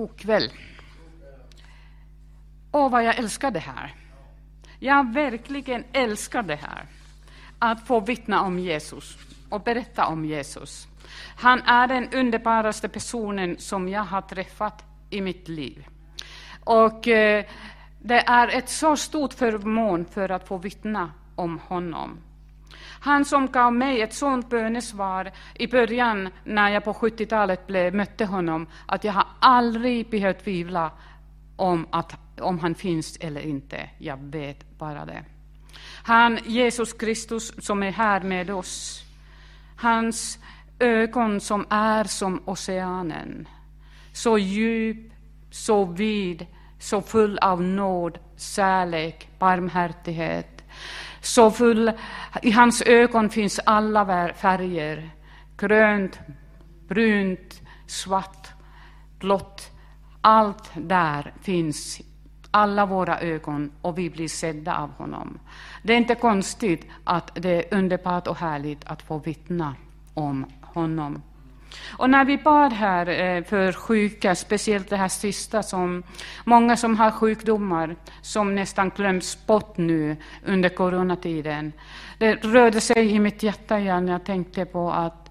God kväll. Åh, vad jag älskar det här. Jag verkligen älskar det här. Att få vittna om Jesus och berätta om Jesus. Han är den underbaraste personen som jag har träffat i mitt liv. Och eh, det är ett så stort förmån för att få vittna om honom. Han som gav mig ett sådant bönesvar i början när jag på 70-talet mötte honom, att jag har aldrig behövt tvivla om, att, om han finns eller inte. Jag vet bara det. Han, Jesus Kristus, som är här med oss. Hans ögon som är som oceanen. Så djup, så vid, så full av nåd, kärlek, barmhärtighet så full, i hans ögon finns alla färger, grönt, brunt, svart, blått. Allt där finns, alla våra ögon, och vi blir sedda av honom. Det är inte konstigt att det är underbart och härligt att få vittna om honom. Och när vi bad här eh, för sjuka, speciellt det här sista, som många som har sjukdomar som nästan glöms bort nu under coronatiden. Det rörde sig i mitt hjärta igen när jag tänkte på att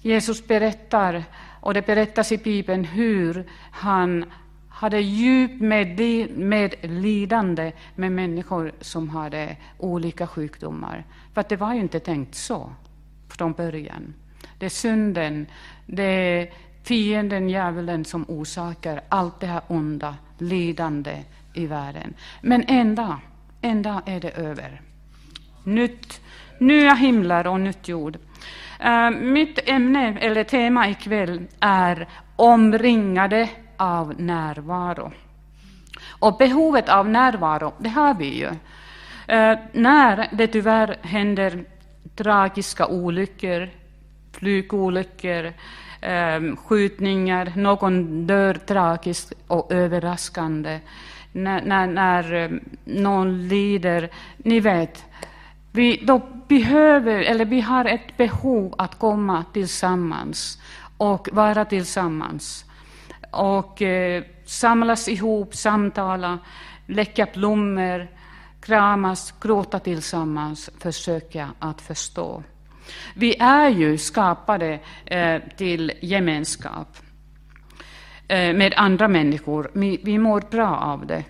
Jesus berättar, och det berättas i Bibeln, hur han hade djupt med, med lidande med människor som hade olika sjukdomar. För att det var ju inte tänkt så från början. Det är synden, det är fienden, djävulen, som orsakar allt det här onda, lidande i världen. Men en dag, en dag är det över. Nytt, nya himlar och nytt jord. Uh, mitt ämne, eller tema ikväll, är omringade av närvaro. Och behovet av närvaro, det har vi ju. Uh, när det tyvärr händer tragiska olyckor, flygolyckor, ehm, skjutningar, någon dör tragiskt och överraskande, när, när, när någon lider. Ni vet, vi, då behöver, eller vi har ett behov att komma tillsammans och vara tillsammans. Och eh, samlas ihop, samtala, läcka blommor, kramas, gråta tillsammans, försöka att förstå. Vi är ju skapade eh, till gemenskap eh, med andra människor. Vi, vi mår bra av det.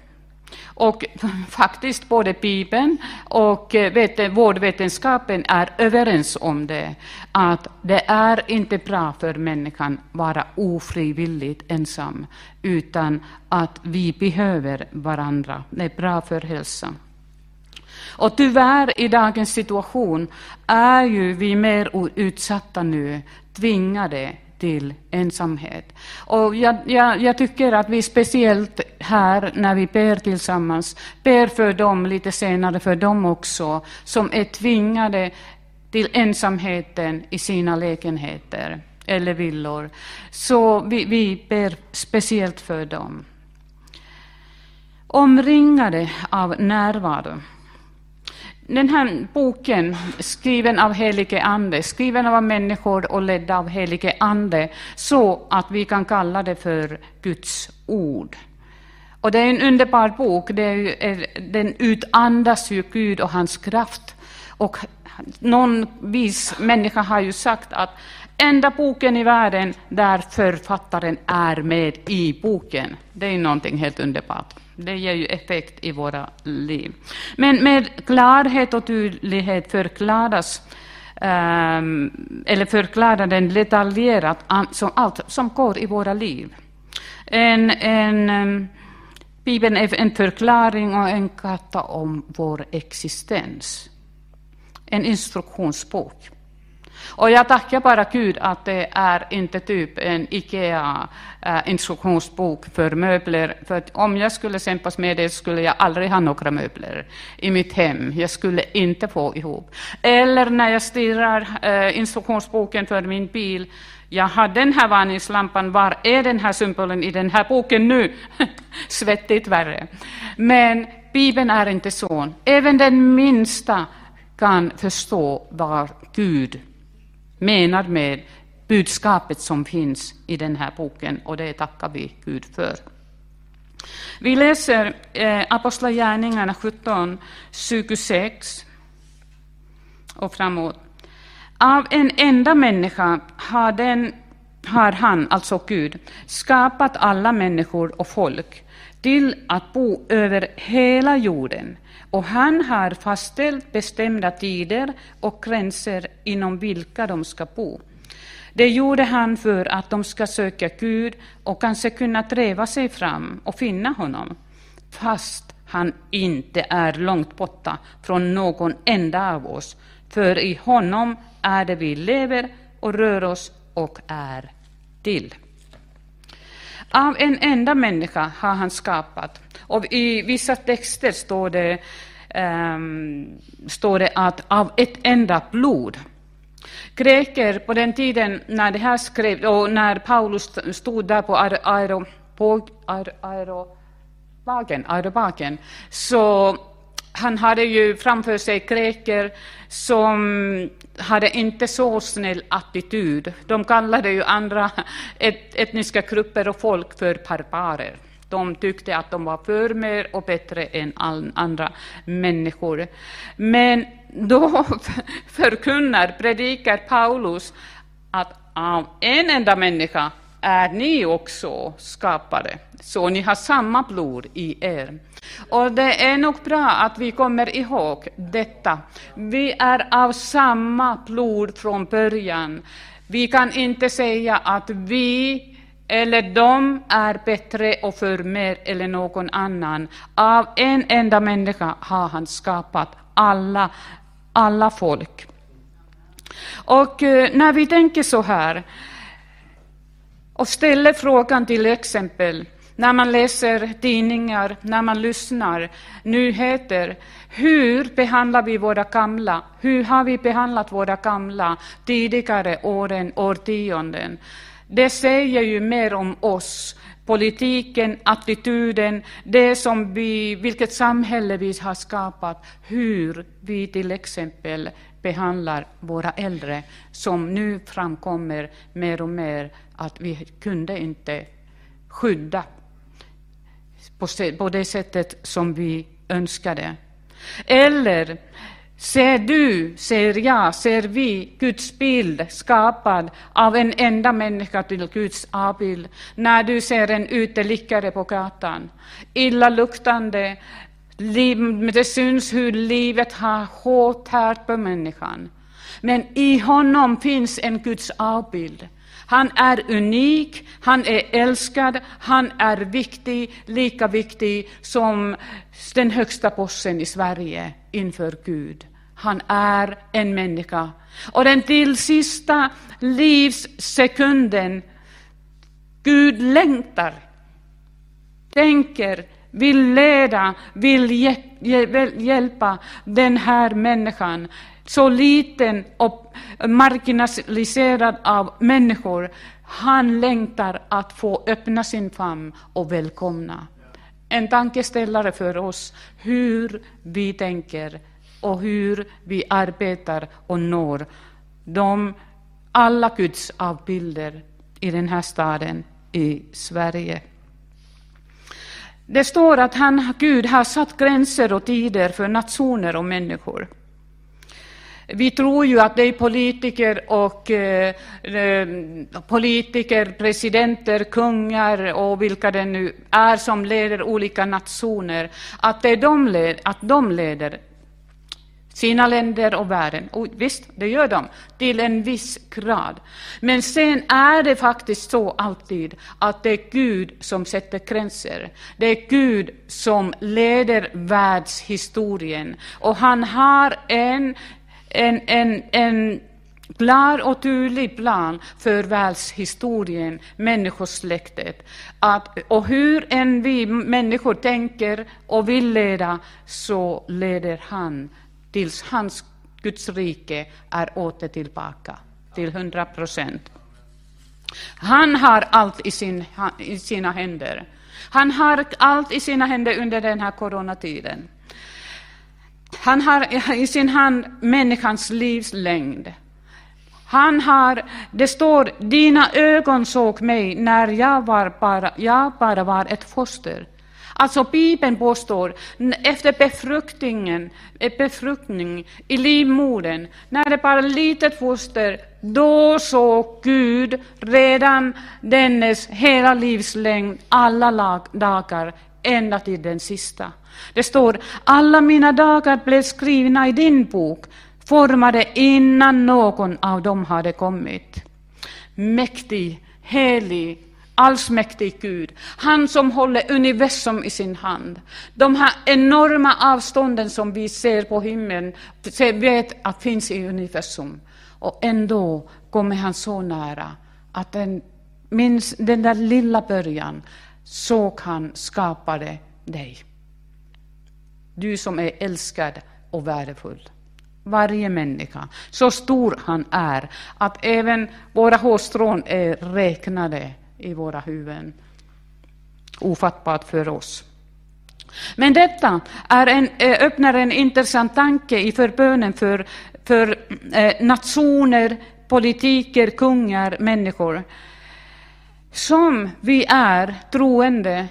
Och faktiskt både Bibeln och eh, vårdvetenskapen är överens om det, att det är inte bra för människan att vara ofrivilligt ensam, utan att vi behöver varandra. Det är bra för hälsan. Och tyvärr i dagens situation är ju vi mer utsatta nu, tvingade till ensamhet. Och jag, jag, jag, tycker att vi speciellt här, när vi ber tillsammans, ber för dem lite senare, för dem också, som är tvingade till ensamheten i sina lägenheter eller villor. Så vi, vi ber speciellt för dem. Omringade av närvaro. Den här boken, skriven av helige Ande, skriven av människor och ledd av helige Ande, så att vi kan kalla det för Guds ord. Och det är en underbar bok, det är, den utandas ju Gud och hans kraft. Och någon vis människa har ju sagt att enda boken i världen där författaren är med i boken. Det är någonting helt underbart. Det ger ju effekt i våra liv. Men med klarhet och tydlighet förklaras um, eller förklarar den detaljerat som allt som går i våra liv. En, en, um, Bibeln är en förklaring och en karta om vår existens. En instruktionsbok. Och jag tackar bara Gud att det är inte typ en IKEA-instruktionsbok eh, för möbler. För om jag skulle kämpas med det skulle jag aldrig ha några möbler i mitt hem. Jag skulle inte få ihop. Eller när jag stirrar eh, instruktionsboken för min bil. Jag har den här varningslampan, var är den här symbolen i den här boken nu? Svettigt värre. Men Bibeln är inte så. Även den minsta kan förstå vad Gud menar med budskapet som finns i den här boken och det tackar vi Gud för. Vi läser eh, Apostlagärningarna 17, 26 och framåt. Av en enda människa har, den, har han, alltså Gud, skapat alla människor och folk till att bo över hela jorden. Och han har fastställt bestämda tider och gränser inom vilka de ska bo. Det gjorde han för att de ska söka Gud och kanske kunna träva sig fram och finna honom, fast han inte är långt borta från någon enda av oss, för i honom är det vi lever och rör oss och är till. Av en enda människa har han skapat. Och I vissa texter står det, um, står det att av ett enda blod. Greker på den tiden när det här skrevs och när Paulus stod där på aerobagen, aerobagen så han hade ju framför sig greker som hade inte så snäll attityd. De kallade ju andra et, etniska grupper och folk för barbarer. De tyckte att de var för mer och bättre än andra människor. Men då förkunnar, predikar Paulus att av en enda människa är ni också skapade, så ni har samma blod i er. Och det är nog bra att vi kommer ihåg detta. Vi är av samma blod från början. Vi kan inte säga att vi eller de är bättre och för mer eller någon annan. Av en enda människa har han skapat alla, alla folk. Och eh, när vi tänker så här och ställer frågan till exempel när man läser tidningar, när man lyssnar nyheter. Hur behandlar vi våra gamla? Hur har vi behandlat våra gamla tidigare åren, årtionden? Det säger ju mer om oss, politiken, attityden, det som vi, vilket samhälle vi har skapat, hur vi till exempel behandlar våra äldre, som nu framkommer mer och mer att vi kunde inte skydda på det sättet som vi önskade. Eller ser du, ser jag, ser vi Guds bild skapad av en enda människa till Guds avbild? När du ser en uteliggare på gatan, illaluktande, det syns hur livet har hårt tärt på människan. Men i honom finns en Guds avbild. Han är unik, han är älskad, han är viktig, lika viktig som den högsta posten i Sverige inför Gud. Han är en människa. Och den till sista livssekunden, Gud längtar, tänker, vill leda, vill hjälpa den här människan så liten och marginaliserad av människor. Han längtar att få öppna sin famn och välkomna. En tankeställare för oss hur vi tänker och hur vi arbetar och når de alla Guds avbilder i den här staden i Sverige. Det står att han, Gud har satt gränser och tider för nationer och människor. Vi tror ju att det är politiker och eh, eh, politiker, presidenter, kungar och vilka det nu är som leder olika nationer, att, det är de, led, att de leder sina länder och världen. Och visst, det gör de till en viss grad. Men sen är det faktiskt så alltid att det är Gud som sätter gränser. Det är Gud som leder världshistorien. Och han har en en, en, en klar och tydlig plan för världshistorien, människosläktet. Att, och hur än vi människor tänker och vill leda, så leder han tills hans Guds rike är åter tillbaka till hundra procent. Han har allt i, sin, i sina händer. Han har allt i sina händer under den här coronatiden. Han har i sin hand människans livslängd. Han har, det står, dina ögon såg mig när jag, var bara, jag bara var ett foster. Alltså Bibeln påstår, efter befruktningen, eh, befruktning i livmodern, när det bara litet foster, då såg Gud redan dennes hela livslängd, alla dagar, ända till den sista. Det står, alla mina dagar blev skrivna i din bok, formade innan någon av dem hade kommit. Mäktig, helig, allsmäktig Gud, han som håller universum i sin hand. De här enorma avstånden som vi ser på himlen, vet att finns i universum. Och ändå kommer han så nära att den, minns, den där lilla början såg han skapade dig. Du som är älskad och värdefull. Varje människa, så stor han är att även våra hårstrån är räknade i våra huvuden. Ofattbart för oss. Men detta är en, eh, öppnar en intressant tanke i förbönen för, för eh, nationer, politiker, kungar, människor. Som vi är troende,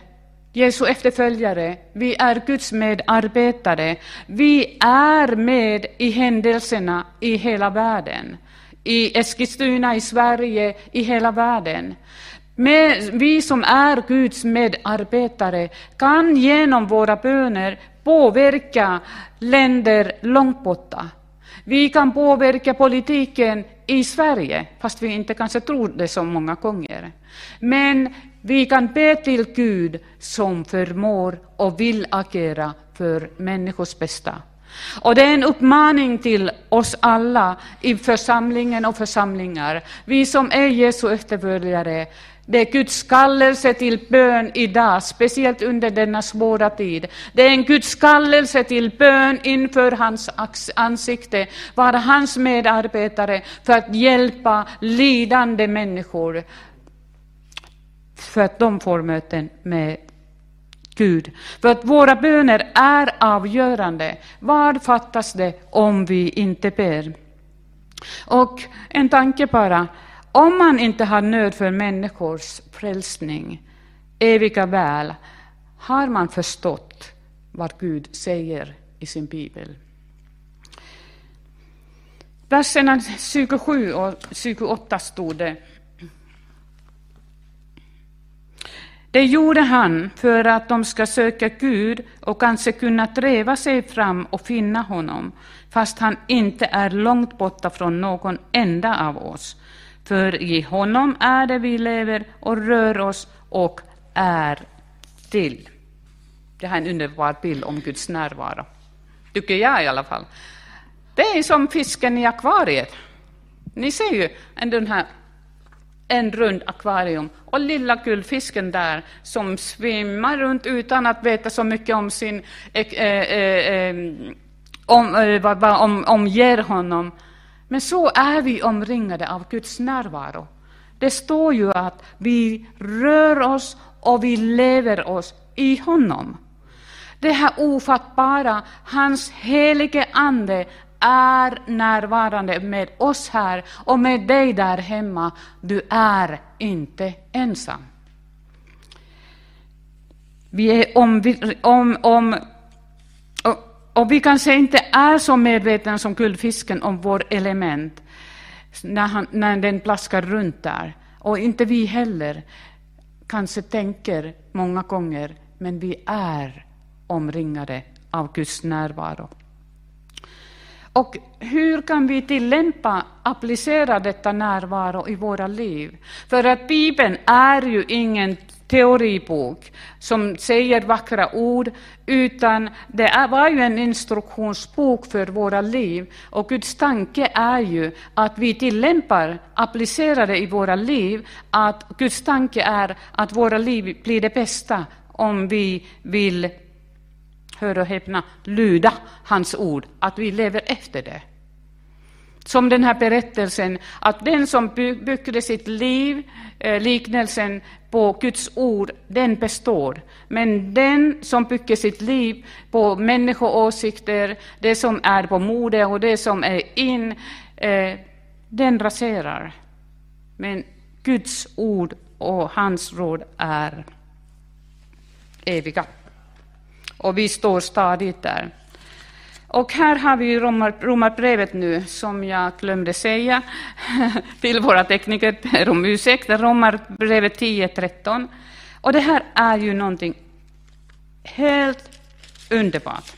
Jesu efterföljare, vi är Guds medarbetare. Vi är med i händelserna i hela världen. I Eskilstuna, i Sverige, i hela världen. Men vi som är Guds medarbetare kan genom våra böner påverka länder långt borta. Vi kan påverka politiken i Sverige, fast vi inte kanske tror det så många gånger. Men vi kan be till Gud som förmår och vill agera för människors bästa. Och det är en uppmaning till oss alla i församlingen och församlingar. Vi som är Jesu efterföljare, det är Guds kallelse till bön idag, speciellt under denna svåra tid. Det är en Guds kallelse till bön inför hans ansikte, vara hans medarbetare för att hjälpa lidande människor, för att de får möten med Gud. För att våra böner är avgörande. Vad fattas det om vi inte ber? Och en tanke bara. Om man inte har nöd för människors frälsning, eviga väl, har man förstått vad Gud säger i sin bibel. Verserna 27 och 28 stod det. Det gjorde han för att de ska söka Gud och kanske kunna träva sig fram och finna honom, fast han inte är långt borta från någon enda av oss. För i honom är det vi lever och rör oss och är till. Det här är en underbar bild om Guds närvaro. Tycker jag i alla fall. Det är som fisken i akvariet. Ni ser ju den här en rund akvarium och lilla guldfisken där som svimmar runt utan att veta så mycket om sin eh, eh, eh, eh om, eh, vad, vad om, omger honom. Men så är vi omringade av Guds närvaro. Det står ju att vi rör oss och vi lever oss i honom. Det här ofattbara, hans helige Ande är närvarande med oss här och med dig där hemma. Du är inte ensam. Vi är om, om, om och vi kanske inte är så medvetna som guldfisken om vår element när, han, när den plaskar runt där. Och inte vi heller kanske tänker många gånger, men vi är omringade av Guds närvaro. Och hur kan vi tillämpa, applicera detta närvaro i våra liv? För att Bibeln är ju ingen teoribok som säger vackra ord, utan det var ju en instruktionsbok för våra liv. Och Guds tanke är ju att vi tillämpar, applicerar det i våra liv, att Guds tanke är att våra liv blir det bästa om vi vill, hör och häpna, lyda hans ord, att vi lever efter det. Som den här berättelsen, att den som byggde sitt liv, eh, liknelsen på Guds ord, den består. Men den som bygger sitt liv på människoåsikter, det som är på mode och det som är in, eh, den raserar. Men Guds ord och hans råd är eviga. Och vi står stadigt där. Och här har vi romar, Romarbrevet nu, som jag glömde säga till våra tekniker, ber om ursäkt, Romarbrevet 10.13. Och det här är ju någonting helt underbart.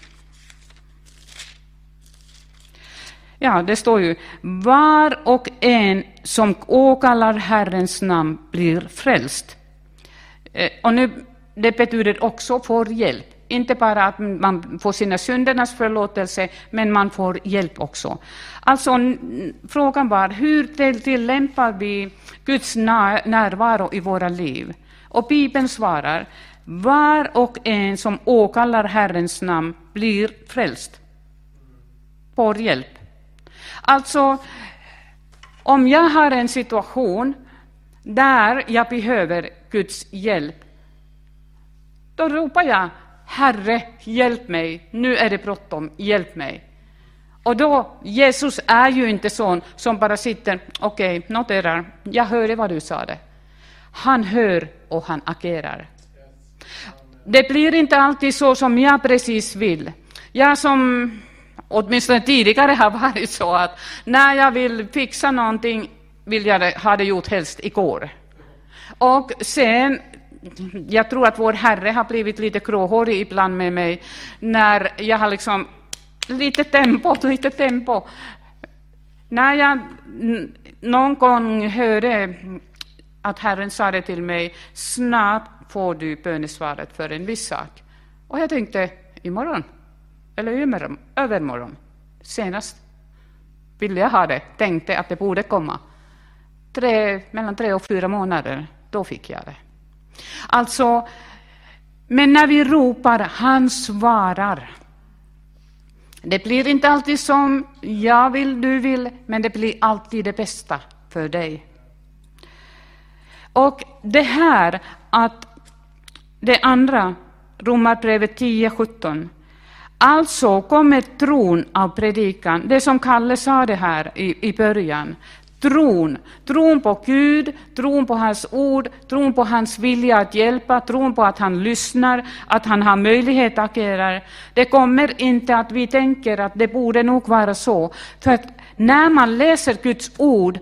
Ja, det står ju var och en som åkallar Herrens namn blir frälst. Eh, och nu, det betyder också får hjälp. Inte bara att man får sina syndernas förlåtelse, men man får hjälp också. Alltså, frågan var hur tillämpar vi Guds närvaro i våra liv? Och Bibeln svarar, var och en som åkallar Herrens namn blir frälst. Får hjälp. Alltså, om jag har en situation där jag behöver Guds hjälp, då ropar jag Herre, hjälp mig, nu är det bråttom, hjälp mig. Och då, Jesus är ju inte sån som bara sitter, okej, okay, noterar, jag hörde vad du sa. Det. Han hör och han agerar. Det blir inte alltid så som jag precis vill. Jag som åtminstone tidigare har varit så att när jag vill fixa någonting vill jag ha det gjort helst igår. Och sen, jag tror att vår Herre har blivit lite gråhårig ibland med mig, när jag har liksom lite tempo, lite tempo. När jag någon gång hörde att Herren sa det till mig, snart får du bönesvaret för en viss sak. Och jag tänkte, imorgon eller övermorgon, övermorgon. Senast ville jag ha det, tänkte att det borde komma. Tre, mellan tre och fyra månader, då fick jag det. Alltså, men när vi ropar, han svarar. Det blir inte alltid som jag vill, du vill, men det blir alltid det bästa för dig. Och det här att det andra, Romarbrevet 10.17. Alltså kommer tron av predikan, det som Kalle sa det här i, i början. Tron, tron på Gud, tron på hans ord, tron på hans vilja att hjälpa, tron på att han lyssnar, att han har möjlighet att agera. Det kommer inte att vi tänker att det borde nog vara så. För att när man läser Guds ord,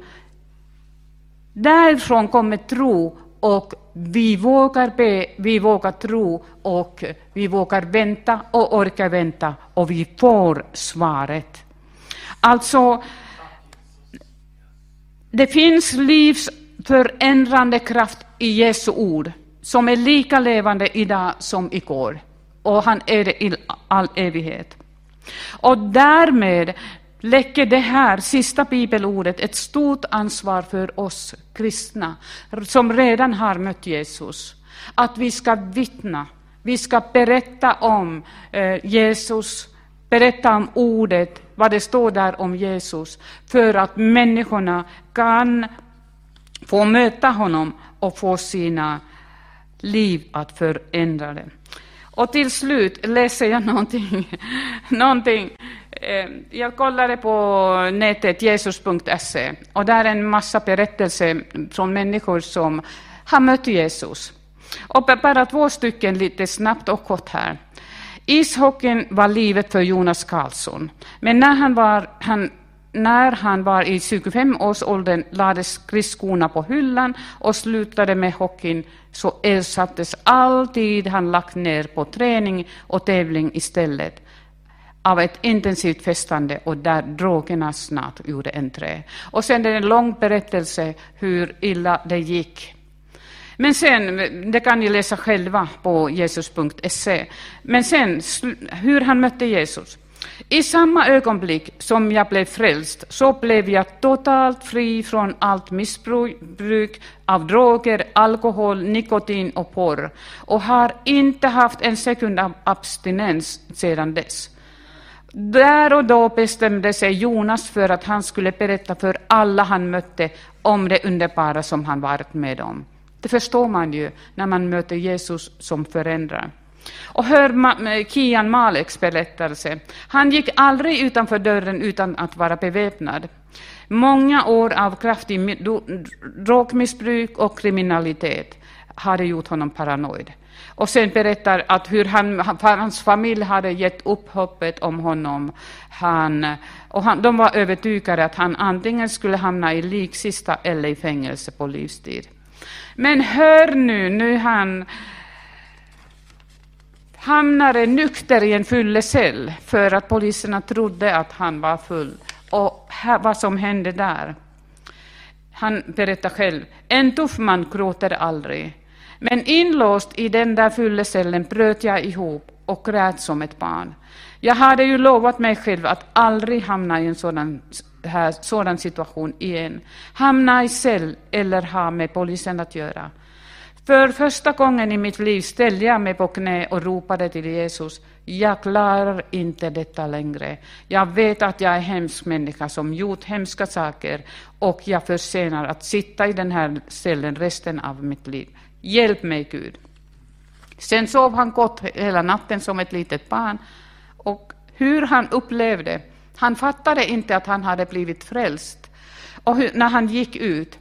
därifrån kommer tro och vi vågar be, vi vågar tro och vi vågar vänta och orkar vänta och vi får svaret. Alltså, det finns livsförändrande kraft i Jesu ord som är lika levande idag som igår. Och han är det i all evighet. Och därmed lägger det här sista bibelordet ett stort ansvar för oss kristna som redan har mött Jesus. Att vi ska vittna, vi ska berätta om eh, Jesus, berätta om ordet, vad det står där om Jesus, för att människorna kan få möta honom och få sina liv att förändra det. Och till slut läser jag någonting, någonting eh, jag kollade på nätet jesus.se och där är en massa berättelser från människor som har mött Jesus. Och bara två stycken lite snabbt och kort här. Ishockeyn var livet för Jonas Karlsson, men när han var, han, när han var i 25-årsåldern lades skridskorna på hyllan och slutade med hockeyn så ersattes all tid han lagt ner på träning och tävling istället av ett intensivt festande och där drogerna snart gjorde entré. Och sen är det en lång berättelse hur illa det gick. Men sen, det kan ni läsa själva på jesus.se. Men sen, hur han mötte Jesus. I samma ögonblick som jag blev frälst så blev jag totalt fri från allt missbruk av droger, alkohol, nikotin och porr och har inte haft en sekund av abstinens sedan dess. Där och då bestämde sig Jonas för att han skulle berätta för alla han mötte om det underbara som han varit med om. Det förstår man ju när man möter Jesus som förändrar. Och hör eh, Kian Maleks berättelse. Han gick aldrig utanför dörren utan att vara beväpnad. Många år av kraftig drogmissbruk och kriminalitet hade gjort honom paranoid. Och sen berättar att hur han, hans familj hade gett upp hoppet om honom. Han, och han, de var övertygade att han antingen skulle hamna i liksista eller i fängelse på livstid. Men hör nu, nu han hamnade nykter i en fyllecell för att poliserna trodde att han var full. Och här, vad som hände där. Han berättar själv, en tuff man gråter aldrig. Men inlåst i den där fyllecellen bröt jag ihop och grät som ett barn. Jag hade ju lovat mig själv att aldrig hamna i en sådan, här, sådan situation igen. Hamna i cell eller ha med polisen att göra. För första gången i mitt liv ställde jag mig på knä och ropade till Jesus. Jag klarar inte detta längre. Jag vet att jag är en hemsk människa som gjort hemska saker och jag förtjänar att sitta i den här cellen resten av mitt liv. Hjälp mig, Gud. Sen sov han gott hela natten som ett litet barn. Och hur han upplevde, han fattade inte att han hade blivit frälst. Och hur, när han gick ut,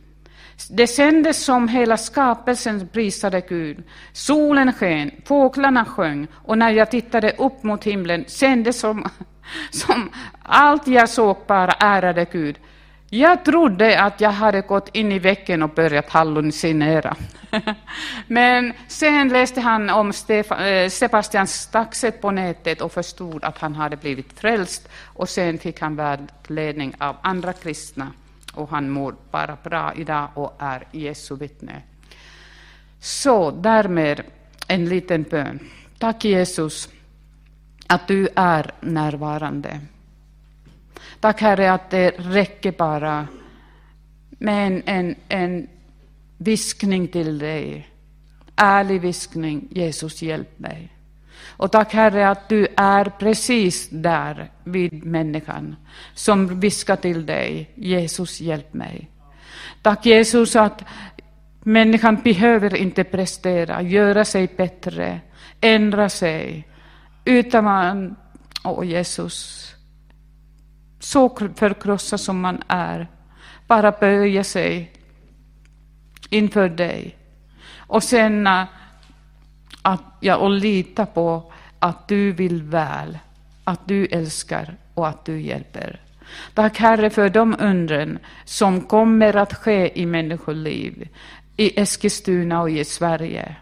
det kändes som hela skapelsen prisade Gud. Solen sken, fåglarna sjöng och när jag tittade upp mot himlen kändes som, som allt jag såg bara ärade Gud. Jag trodde att jag hade gått in i väggen och börjat hallucinera. Men sen läste han om eh, Sebastian Staxet på nätet och förstod att han hade blivit frälst. Och sen fick han vägledning av andra kristna. Och han mår bara bra idag och är Jesu vittne. Så därmed en liten bön. Tack Jesus att du är närvarande. Tack Herre att det räcker bara med en, en, en viskning till dig. Ärlig viskning, Jesus hjälp mig. Och tack Herre att du är precis där vid människan som viskar till dig, Jesus hjälp mig. Tack Jesus att människan behöver inte prestera, göra sig bättre, ändra sig, utan man, åh Jesus, så förkrossad som man är, bara böja sig inför dig och känna äh, att, ja, och lita på att du vill väl, att du älskar och att du hjälper. Tack Herre för de undren som kommer att ske i människoliv i Eskilstuna och i Sverige.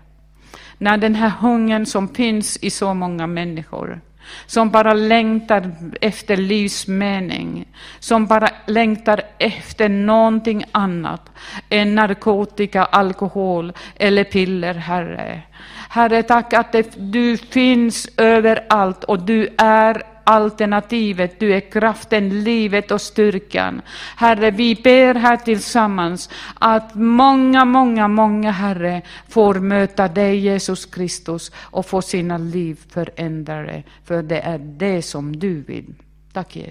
När den här hungern som finns i så många människor som bara längtar efter livsmening, som bara längtar efter någonting annat än narkotika, alkohol eller piller, Herre. Herre, tack att det, du finns överallt och du är alternativet, du är kraften, livet och styrkan. Herre, vi ber här tillsammans att många, många, många, Herre, får möta dig, Jesus Kristus, och få sina liv förändrade, för det är det som du vill. Tack Jesus.